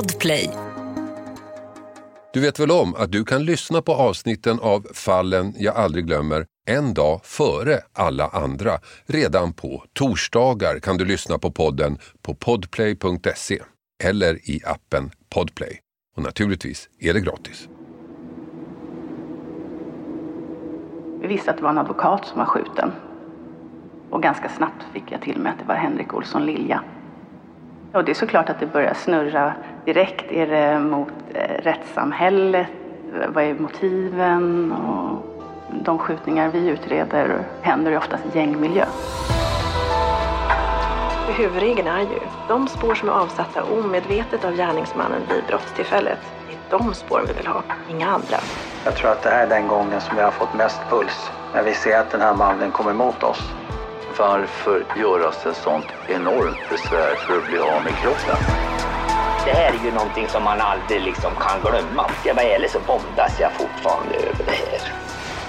Podplay. Du vet väl om att du kan lyssna på avsnitten av Fallen jag aldrig glömmer en dag före alla andra. Redan på torsdagar kan du lyssna på podden på podplay.se eller i appen Podplay. Och naturligtvis är det gratis. Vi visste att det var en advokat som var skjuten. Och ganska snabbt fick jag till mig att det var Henrik Olsson Lilja. Och det är såklart att det börjar snurra direkt. Är det mot eh, rättssamhället? Vad är motiven? Och de skjutningar vi utreder händer i oftast i gängmiljö. Huvudregeln är ju de spår som är avsatta omedvetet av gärningsmannen vid brottstillfället. Det är de spåren vi vill ha, inga andra. Jag tror att det här är den gången som vi har fått mest puls. När vi ser att den här mannen kommer emot oss. Varför göras ett sånt enormt besvär för att bli av med kroppen? Det här är ju någonting som man aldrig liksom kan glömma. Jag vara ärlig så bondas jag fortfarande över det här.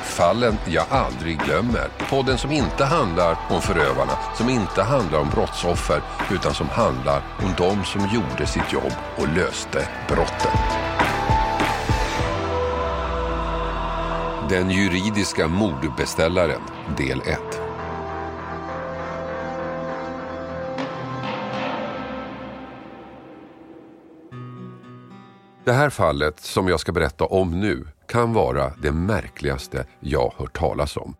Fallen jag aldrig glömmer. Podden som inte handlar om förövarna, som inte handlar om brottsoffer, utan som handlar om de som gjorde sitt jobb och löste brotten. Den juridiska mordbeställaren, del 1. Det här fallet som jag ska berätta om nu kan vara det märkligaste jag hört talas om.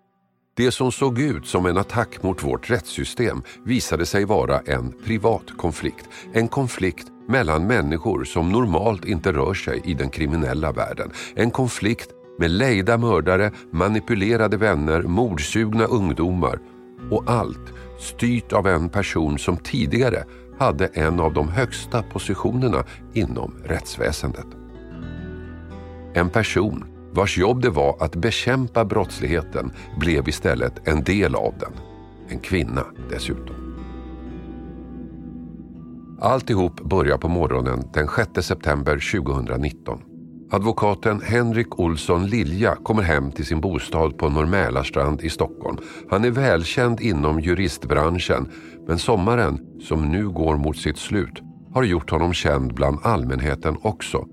Det som såg ut som en attack mot vårt rättssystem visade sig vara en privat konflikt. En konflikt mellan människor som normalt inte rör sig i den kriminella världen. En konflikt med lejda mördare, manipulerade vänner, mordsugna ungdomar och allt styrt av en person som tidigare hade en av de högsta positionerna inom rättsväsendet. En person vars jobb det var att bekämpa brottsligheten blev istället en del av den. En kvinna dessutom. Alltihop börjar på morgonen den 6 september 2019. Advokaten Henrik Olsson Lilja kommer hem till sin bostad på Norr i Stockholm. Han är välkänd inom juristbranschen men sommaren, som nu går mot sitt slut, har gjort honom känd bland allmänheten också.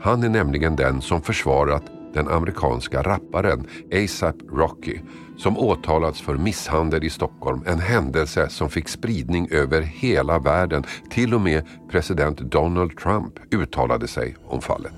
Han är nämligen den som försvarat den amerikanska rapparen ASAP Rocky som åtalats för misshandel i Stockholm. En händelse som fick spridning över hela världen. Till och med president Donald Trump uttalade sig om fallet.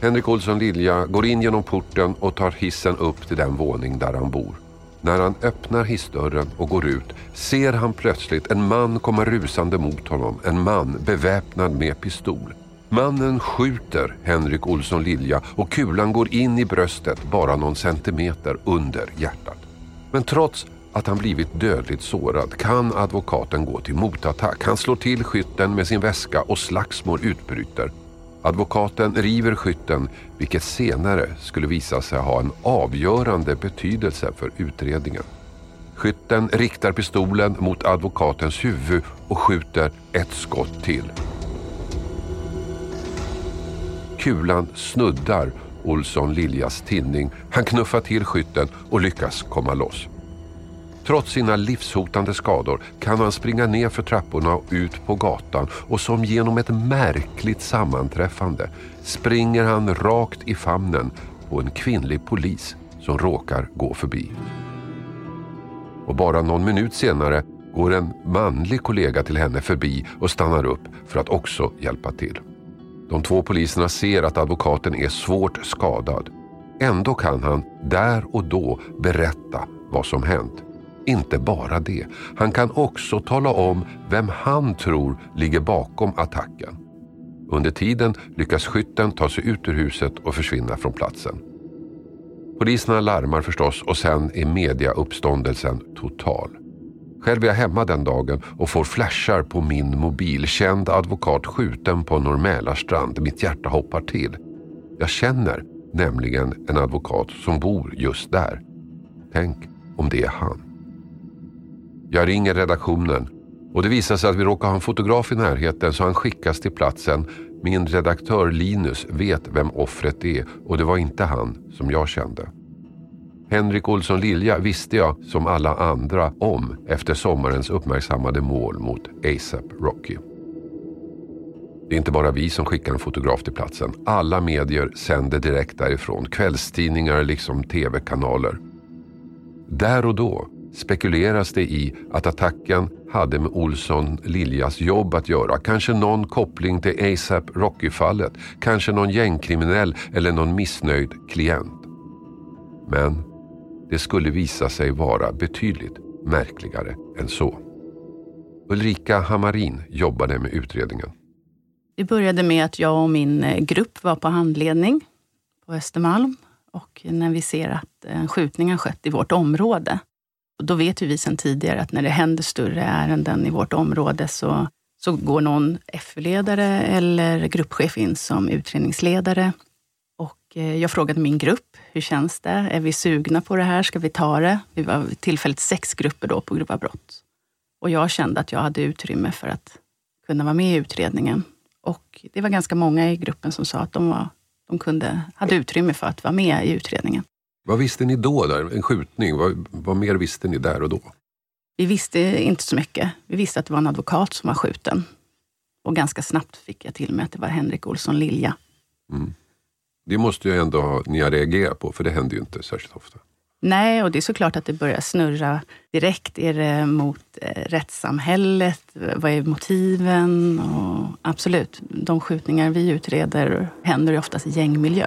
Henrik Olsson Lilja går in genom porten och tar hissen upp till den våning där han bor. När han öppnar hissdörren och går ut ser han plötsligt en man komma rusande mot honom. En man beväpnad med pistol. Mannen skjuter Henrik Olsson Lilja och kulan går in i bröstet bara någon centimeter under hjärtat. Men trots att han blivit dödligt sårad kan advokaten gå till motattack. Han slår till skytten med sin väska och slagsmål utbryter. Advokaten river skytten, vilket senare skulle visa sig ha en avgörande betydelse för utredningen. Skytten riktar pistolen mot advokatens huvud och skjuter ett skott till. Kulan snuddar Olsson Liljas tinning. Han knuffar till skytten och lyckas komma loss. Trots sina livshotande skador kan han springa ner för trapporna och ut på gatan och som genom ett märkligt sammanträffande springer han rakt i famnen på en kvinnlig polis som råkar gå förbi. Och bara någon minut senare går en manlig kollega till henne förbi och stannar upp för att också hjälpa till. De två poliserna ser att advokaten är svårt skadad. Ändå kan han där och då berätta vad som hänt. Inte bara det, han kan också tala om vem han tror ligger bakom attacken. Under tiden lyckas skytten ta sig ut ur huset och försvinna från platsen. Poliserna larmar förstås och sen är mediauppståndelsen total. Själv är jag hemma den dagen och får flashar på min mobil. Känd advokat skjuten på Norr Mitt hjärta hoppar till. Jag känner nämligen en advokat som bor just där. Tänk om det är han. Jag ringer redaktionen och det visar sig att vi råkar ha en fotograf i närheten så han skickas till platsen. Min redaktör Linus vet vem offret är och det var inte han som jag kände. Henrik Olsson Lilja visste jag som alla andra om efter sommarens uppmärksammade mål mot ASAP Rocky. Det är inte bara vi som skickar en fotograf till platsen. Alla medier sänder direkt därifrån. Kvällstidningar liksom tv-kanaler. Där och då spekuleras det i att attacken hade med Olsson Liljas jobb att göra. Kanske någon koppling till ASAP Rocky-fallet. Kanske någon gängkriminell eller någon missnöjd klient. Men det skulle visa sig vara betydligt märkligare än så. Ulrika Hamarin jobbade med utredningen. Det började med att jag och min eh, grupp var på handledning på Östermalm. Och när vi ser att eh, en skjutning har skett i vårt område, då vet ju vi sedan tidigare att när det händer större ärenden i vårt område så, så går någon FU-ledare eller gruppchef in som utredningsledare. Och eh, jag frågade min grupp, hur känns det? Är vi sugna på det här? Ska vi ta det? Vi var tillfälligt sex grupper då på grova brott. Och jag kände att jag hade utrymme för att kunna vara med i utredningen. Och det var ganska många i gruppen som sa att de, var, de kunde, hade utrymme för att vara med i utredningen. Vad visste ni då? Där? En skjutning, vad, vad mer visste ni där och då? Vi visste inte så mycket. Vi visste att det var en advokat som var skjuten. Och ganska snabbt fick jag till mig att det var Henrik Olsson Lilja. Mm. Det måste ju ändå ha, ni ha reagerat på, för det händer ju inte särskilt ofta. Nej, och det är såklart att det börjar snurra direkt. Är det mot eh, rättssamhället? Vad är motiven? Och absolut, de skjutningar vi utreder händer ju oftast i gängmiljö.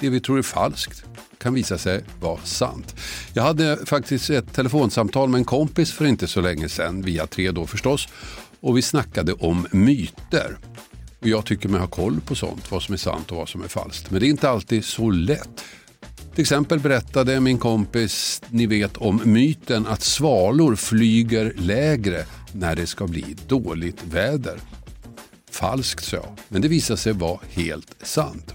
det vi tror är falskt kan visa sig vara sant. Jag hade faktiskt ett telefonsamtal med en kompis för inte så länge sedan, via tre då förstås, och vi snackade om myter. Och jag tycker mig ha koll på sånt, vad som är sant och vad som är falskt. Men det är inte alltid så lätt. Till exempel berättade min kompis, ni vet om myten att svalor flyger lägre när det ska bli dåligt väder. Falskt sa jag, men det visade sig vara helt sant.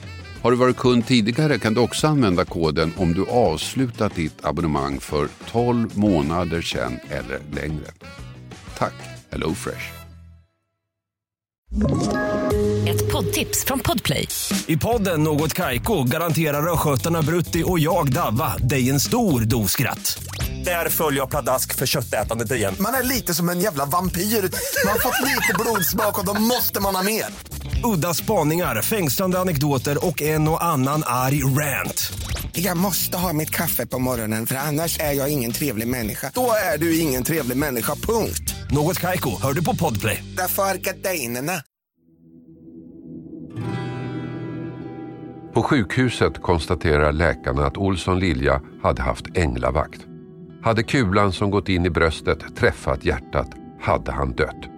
Har du varit kund tidigare kan du också använda koden om du avslutat ditt abonnemang för 12 månader sedan eller längre. Tack HelloFresh. Ett poddtips från Podplay. I podden Något Kaiko garanterar östgötarna Brutti och jag, Davva, dig en stor dos skratt. Där följer jag pladask för köttätandet igen. Man är lite som en jävla vampyr. Man har fått lite blodsmak och då måste man ha mer. Udda spaningar, fängslande anekdoter och en och annan arg rant. Jag måste ha mitt kaffe på morgonen för annars är jag ingen trevlig människa. Då är du ingen trevlig människa, punkt. Något Kaiko, hör du på Podplay. Därför är gardinerna. På sjukhuset konstaterar läkarna att Olsson Lilja hade haft änglavakt. Hade kulan som gått in i bröstet träffat hjärtat hade han dött.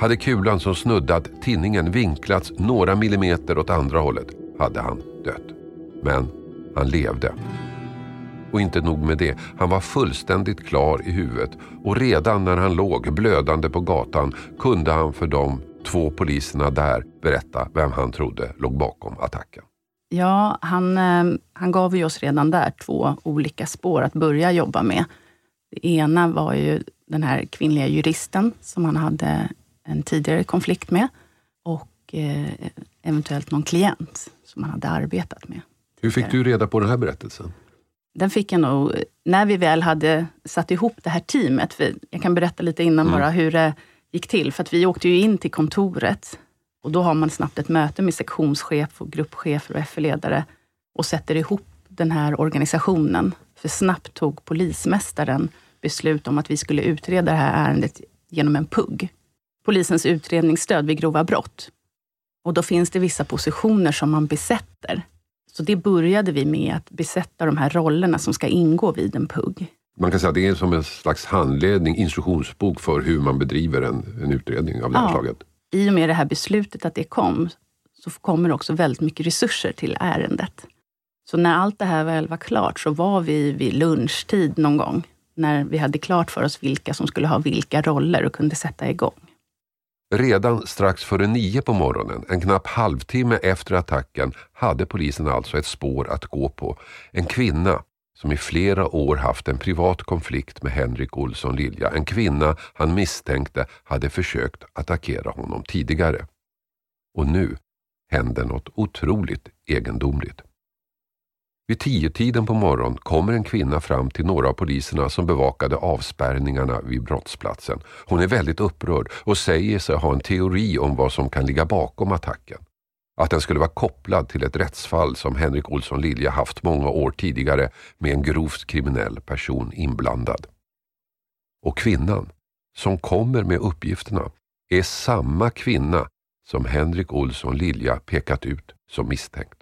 Hade kulan som snuddat tinningen vinklats några millimeter åt andra hållet hade han dött. Men han levde. Och inte nog med det, han var fullständigt klar i huvudet och redan när han låg blödande på gatan kunde han för de två poliserna där berätta vem han trodde låg bakom attacken. Ja, han, eh, han gav ju oss redan där två olika spår att börja jobba med. Det ena var ju den här kvinnliga juristen som han hade en tidigare konflikt med och eh, eventuellt någon klient som han hade arbetat med. Hur fick du reda på den här berättelsen? Den fick jag nog när vi väl hade satt ihop det här teamet. För jag kan berätta lite innan Mm. bara hur det gick till. För att vi åkte ju in till kontoret och då har man snabbt ett möte med sektionschef, och gruppchefer och FE-ledare och sätter ihop den här organisationen. För snabbt tog polismästaren beslut om att vi skulle utreda det här ärendet genom en PUG. Polisens utredningsstöd vid grova brott. Och då finns det vissa positioner som man besätter. Så det började vi med, att besätta de här rollerna som ska ingå vid en PUG. Man kan säga att det är som en slags handledning, instruktionsbok för hur man bedriver en, en utredning av det här Ja. slaget. I och med det här beslutet att det kom, så kommer också väldigt mycket resurser till ärendet. Så när allt det här väl var klart, så var vi vid lunchtid någon gång, när vi hade klart för oss vilka som skulle ha vilka roller och kunde sätta igång. Redan strax före nio på morgonen, en knapp halvtimme efter attacken, hade polisen alltså ett spår att gå på. En kvinna som i flera år haft en privat konflikt med Henrik Olsson Lilja. En kvinna han misstänkte hade försökt attackera honom tidigare. Och nu hände något otroligt egendomligt. Vid tiotiden på morgonen kommer en kvinna fram till några av poliserna som bevakade avspärrningarna vid brottsplatsen. Hon är väldigt upprörd och säger sig ha en teori om vad som kan ligga bakom attacken. Att den skulle vara kopplad till ett rättsfall som Henrik Olsson Lilja haft många år tidigare med en grovt kriminell person inblandad. Och kvinnan som kommer med uppgifterna är samma kvinna som Henrik Olsson Lilja pekat ut som misstänkt.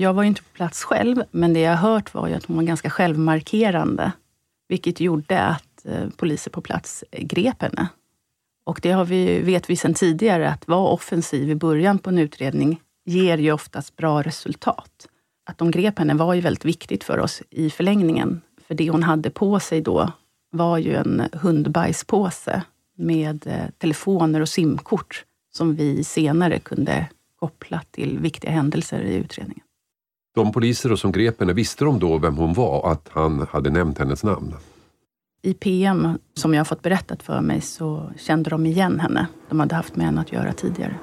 Jag var ju inte på plats själv, men det jag har hört var ju att hon var ganska självmarkerande, vilket gjorde att eh, poliser på plats grep henne. Och det har vi, vet vi sedan tidigare, att vara offensiv i början på en utredning ger ju oftast bra resultat. Att de grep henne var ju väldigt viktigt för oss i förlängningen. För det hon hade på sig då var ju en hundbajspåse med eh, telefoner och simkort som vi senare kunde koppla till viktiga händelser i utredningen. De poliser som grep henne, visste de då vem hon var? Att han hade nämnt hennes namn? I PM, som jag har fått berättat för mig, så kände de igen henne. De hade haft med henne att göra tidigare.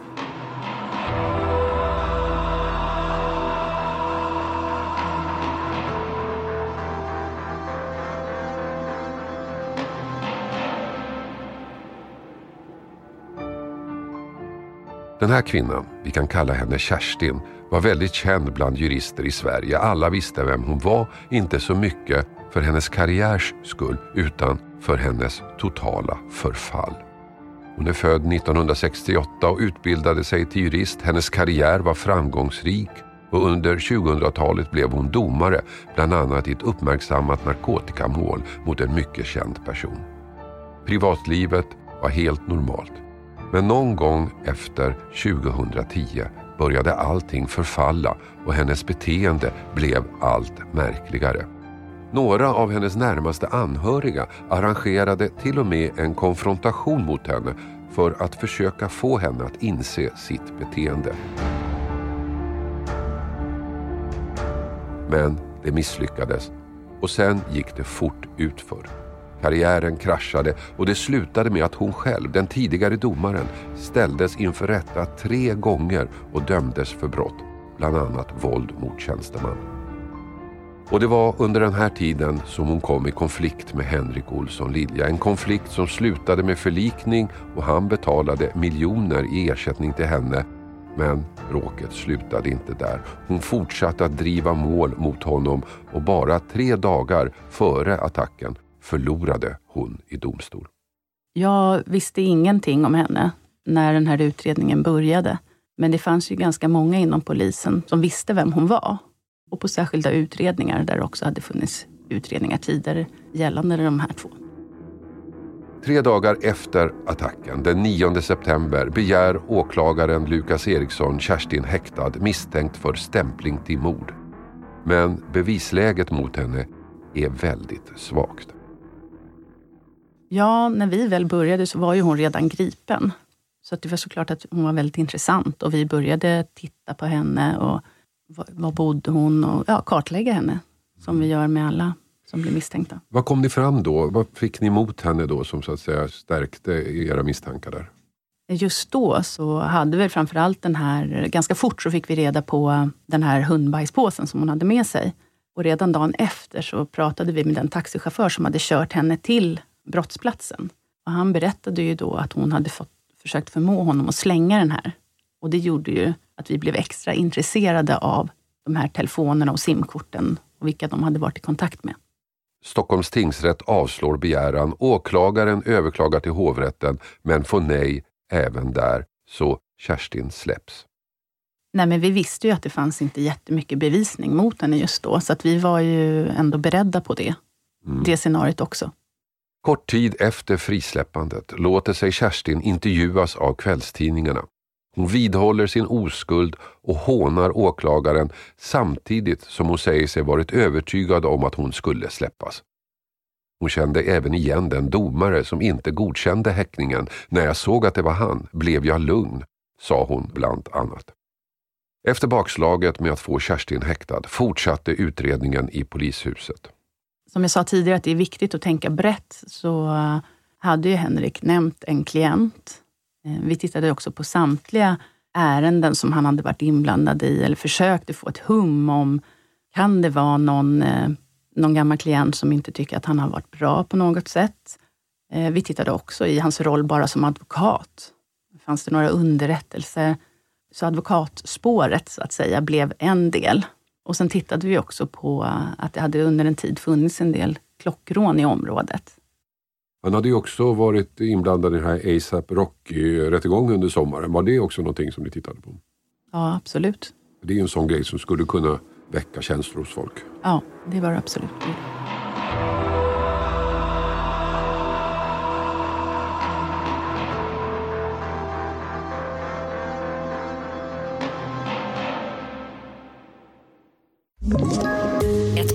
Den här kvinnan, vi kan kalla henne Kerstin, var väldigt känd bland jurister i Sverige. Alla visste vem hon var, inte så mycket för hennes karriärs skull utan för hennes totala förfall. Hon är född 1968 och utbildade sig till jurist. Hennes karriär var framgångsrik och under 2000-talet blev hon domare, bland annat i ett uppmärksammat narkotikamål mot en mycket känd person. Privatlivet var helt normalt. Men någon gång efter 2010 började allting förfalla och hennes beteende blev allt märkligare. Några av hennes närmaste anhöriga arrangerade till och med en konfrontation mot henne för att försöka få henne att inse sitt beteende. Men det misslyckades och sen gick det fort utför. Karriären kraschade och det slutade med att hon själv, den tidigare domaren, ställdes inför rätta tre gånger och dömdes för brott, bland annat våld mot tjänsteman. Och det var under den här tiden som hon kom i konflikt med Henrik Olsson Lilja. En konflikt som slutade med förlikning och han betalade miljoner i ersättning till henne. Men bråket slutade inte där. Hon fortsatte att driva mål mot honom och bara tre dagar före attacken förlorade hon i domstol. Jag visste ingenting om henne när den här utredningen började. Men det fanns ju ganska många inom polisen som visste vem hon var. Och på särskilda utredningar där det också hade funnits utredningar tidigare gällande de här två. Tre dagar efter attacken, den 9 september, begär åklagaren Lukas Eriksson Kerstin häktad misstänkt för stämpling till mord. Men bevisläget mot henne är väldigt svagt. Ja, när vi väl började så var ju hon redan gripen. Så det var såklart att hon var väldigt intressant och vi började titta på henne och var bodde hon och ja, kartlägga henne. Som vi gör med alla som blir misstänkta. Vad kom ni fram då? Vad fick ni emot henne då som så att säga stärkte era misstankar där? Just då så hade vi framförallt den här, ganska fort så fick vi reda på den här hundbajspåsen som hon hade med sig. Och redan dagen efter så pratade vi med den taxichaufför som hade kört henne till brottsplatsen. Och han berättade ju då att hon hade fått, försökt förmå honom att slänga den här. Och det gjorde ju att vi blev extra intresserade av de här telefonerna och simkorten och vilka de hade varit i kontakt med. Stockholms tingsrätt avslår begäran. Åklagaren överklagar till hovrätten men får nej även där, så Kerstin släpps. Nej, men vi visste ju att det fanns inte jättemycket bevisning mot henne just då, så att vi var ju ändå beredda på det. Mm. Det scenariot också. Kort tid efter frisläppandet låter sig Kerstin intervjuas av kvällstidningarna. Hon vidhåller sin oskuld och hånar åklagaren samtidigt som hon säger sig varit övertygad om att hon skulle släppas. Hon kände även igen den domare som inte godkände häktningen. När jag såg att det var han blev jag lugn, sa hon bland annat. Efter bakslaget med att få Kerstin häktad fortsatte utredningen i polishuset. Som jag sa tidigare att det är viktigt att tänka brett, så eh, hade ju Henrik nämnt en klient eh, vi tittade också på samtliga ärenden som han hade varit inblandad i eller försökte få ett hum om, kan det vara någon, eh, någon gammal klient som inte tycker att han har varit bra på något sätt? Vi tittade också i hans roll bara som advokat. Fanns det några underrättelser? Så advokatspåret, så att säga, blev en del. Och sen tittade vi också på att det hade under en tid funnits en del klockrån i området. Han hade ju också varit inblandad i den här ASAP Rocky-rättegången under sommaren. Var det också någonting som ni tittade på? Ja, absolut. Det är ju en sån grej som skulle kunna väcka känslor hos folk. Ja, det var det absolut.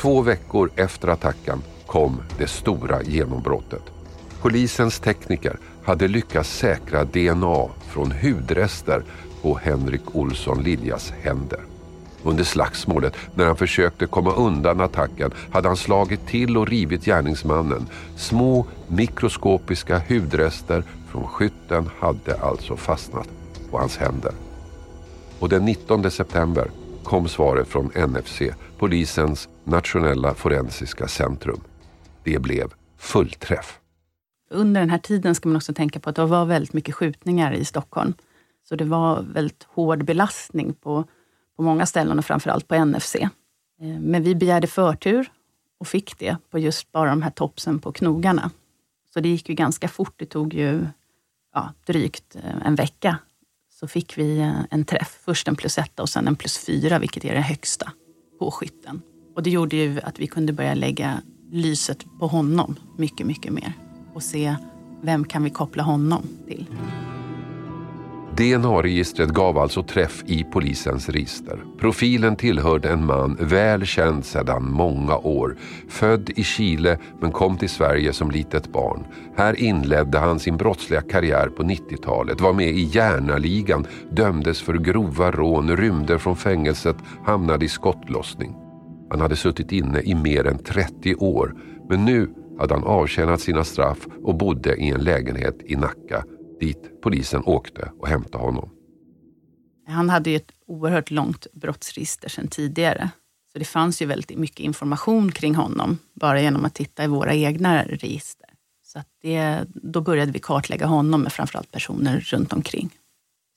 Två veckor efter attacken kom det stora genombrottet. Polisens tekniker hade lyckats säkra DNA från hudrester på Henrik Olsson Liljas händer. Under slagsmålet, när han försökte komma undan attacken, hade han slagit till och rivit gärningsmannen. Små mikroskopiska hudrester från skytten hade alltså fastnat på hans händer. Och den 19 september kom svaret från NFC, polisens nationella forensiska centrum. Det blev fullträff. Under den här tiden ska man också tänka på att det var väldigt mycket skjutningar i Stockholm. Så det var väldigt hård belastning på, på många ställen och framförallt på NFC. Eh, men vi begärde förtur och fick det på just bara de här topsen på knogarna. Så det gick ju ganska fort. Det tog ju ja, drygt eh, en vecka så fick vi eh, en träff. Först en plus etta och sen en plus fyra, vilket är det högsta på skytten. Och det gjorde ju att vi kunde börja lägga lyset på honom mycket, mycket mer. Och se vem kan vi koppla honom till. DNA-registret gav alltså träff i polisens register. Profilen tillhörde en man väl känd sedan många år. Född i Chile men kom till Sverige som litet barn. Här inledde han sin brottsliga karriär på 90-talet, var med i Järnaligan, dömdes för grova rån, rymde från fängelset, hamnade i skottlossning. Han hade suttit inne i mer än 30 år men nu hade han avtjänat sina straff och bodde i en lägenhet i Nacka dit polisen åkte och hämtade honom. Han hade ju ett oerhört långt brottsregister sedan tidigare. Så det fanns ju väldigt mycket information kring honom bara genom att titta i våra egna register. Så det, då började vi kartlägga honom med framförallt personer runt omkring.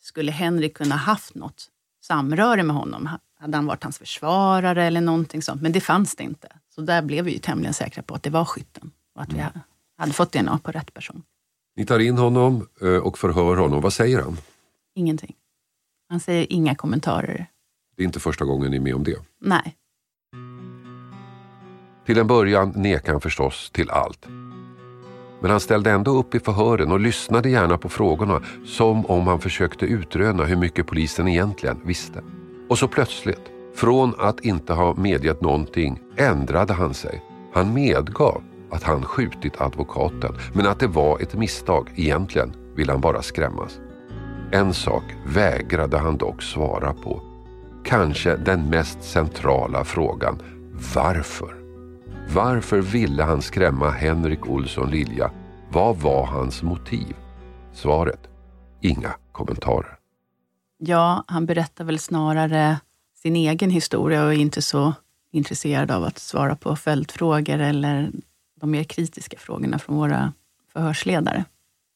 Skulle Henrik kunna haft något samröre med honom? Hade han varit hans försvarare eller någonting sånt? Men det fanns det inte. Så där blev vi ju tämligen säkra på att det var skytten och att vi hade fått DNA på rätt person. Ni tar in honom eh, och förhör honom. Vad säger han? Ingenting. Han säger inga kommentarer. Det är inte första gången ni är med om det? Nej. Till en början nekar han förstås till allt. Men han ställde ändå upp i förhören och lyssnade gärna på frågorna som om han försökte utröna hur mycket polisen egentligen visste. Och så plötsligt, från att inte ha medgett någonting, ändrade han sig. Han medgav att han skjutit advokaten, men att det var ett misstag. Egentligen ville han bara skrämmas. En sak vägrade han dock svara på. Kanske den mest centrala frågan. Varför? Varför ville han skrämma Henrik Olsson Lilja? Vad var hans motiv? Svaret? Inga kommentarer. Ja, han berättar väl snarare sin egen historia och är inte så intresserad av att svara på följdfrågor eller de mer kritiska frågorna från våra förhörsledare.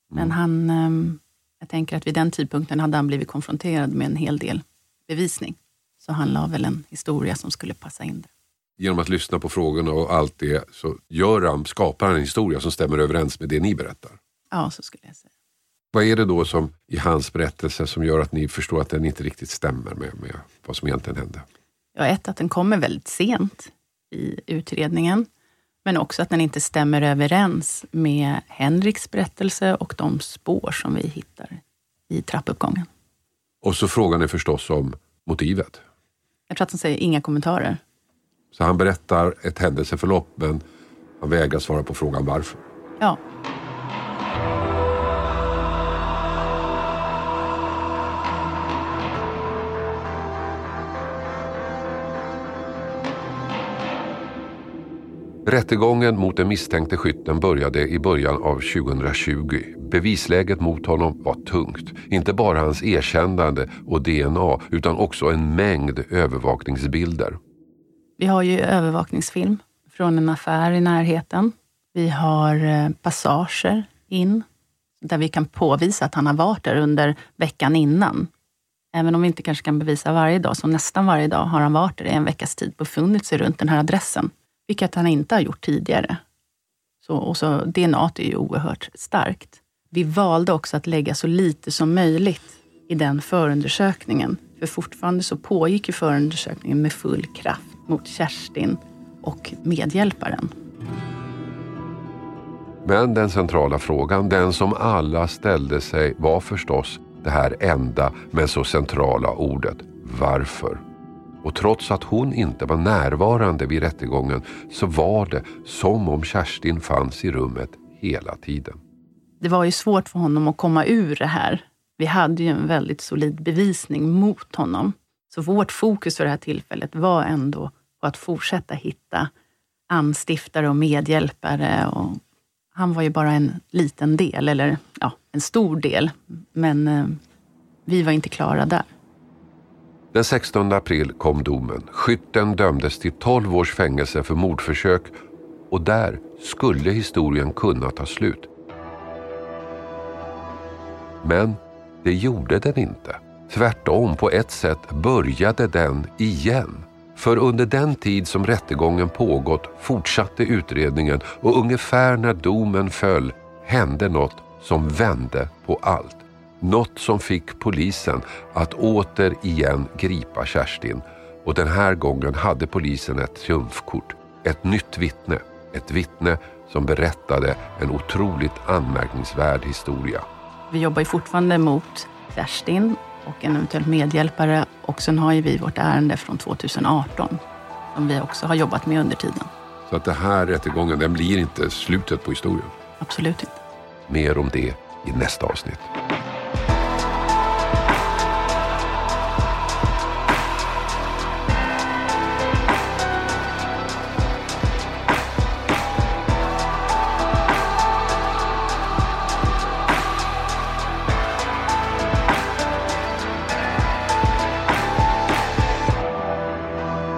Men mm. han, ehm, jag tänker att vid den tidpunkten hade han blivit konfronterad med en hel del bevisning. Så han la väl en historia som skulle passa in där. Genom att lyssna på frågorna och allt det så gör han, skapar han en historia som stämmer överens med det ni berättar? Ja, så skulle jag säga. Vad är det då som i hans berättelse som gör att ni förstår att den inte riktigt stämmer med, med vad som egentligen hände? Ja, ett, att den kommer väldigt sent i utredningen. Men också att den inte stämmer överens med Henriks berättelse och de spår som vi hittar i trappuppgången. Och så frågan är förstås om motivet. Jag tror att han säger inga kommentarer. Så han berättar ett händelseförlopp men han vägrar svara på frågan varför. Ja. Rättegången mot den misstänkte skytten började i början av 2020. Bevisläget mot honom var tungt. Inte bara hans erkännande och DNA utan också en mängd övervakningsbilder. Vi har ju övervakningsfilm från en affär i närheten. Vi har eh, passager in där vi kan påvisa att han har varit där under veckan innan. Även om vi inte kanske kan bevisa varje dag, så nästan varje dag har han varit där i en veckas tid befunnit sig runt den här adressen vilket han inte har gjort tidigare. Så, och så DNA är ju oerhört starkt. Vi valde också att lägga så lite som möjligt i den förundersökningen. För fortfarande så pågick ju förundersökningen med full kraft mot Kerstin och medhjälparen. Men den centrala frågan, den som alla ställde sig, var förstås det här enda men så centrala ordet. Varför? Och trots att hon inte var närvarande vid rättegången så var det som om Kerstin fanns i rummet hela tiden. Det var ju svårt för honom att komma ur det här. Vi hade ju en väldigt solid bevisning mot honom. Så vårt fokus för det här tillfället var ändå på att fortsätta hitta anstiftare och medhjälpare. Och han var ju bara en liten del, eller ja, en stor del. Men eh, vi var inte klara där. Den 16 april kom domen. Skytten dömdes till 12 års fängelse för mordförsök och där skulle historien kunna ta slut. Men det gjorde den inte. Tvärtom, på ett sätt började den igen. För under den tid som rättegången pågått fortsatte utredningen och ungefär när domen föll hände något som vände på allt. Något som fick polisen att återigen gripa Kerstin. Och den här gången hade polisen ett triumfkort. Ett nytt vittne. Ett vittne som berättade en otroligt anmärkningsvärd historia. Vi jobbar ju fortfarande mot Kerstin och en eventuell medhjälpare. Och sen har ju vi vårt ärende från 2018 som vi också har jobbat med under tiden. Så att det här rättegången, den blir inte slutet på historien. Absolut inte. Mer om det i nästa avsnitt.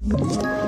Ett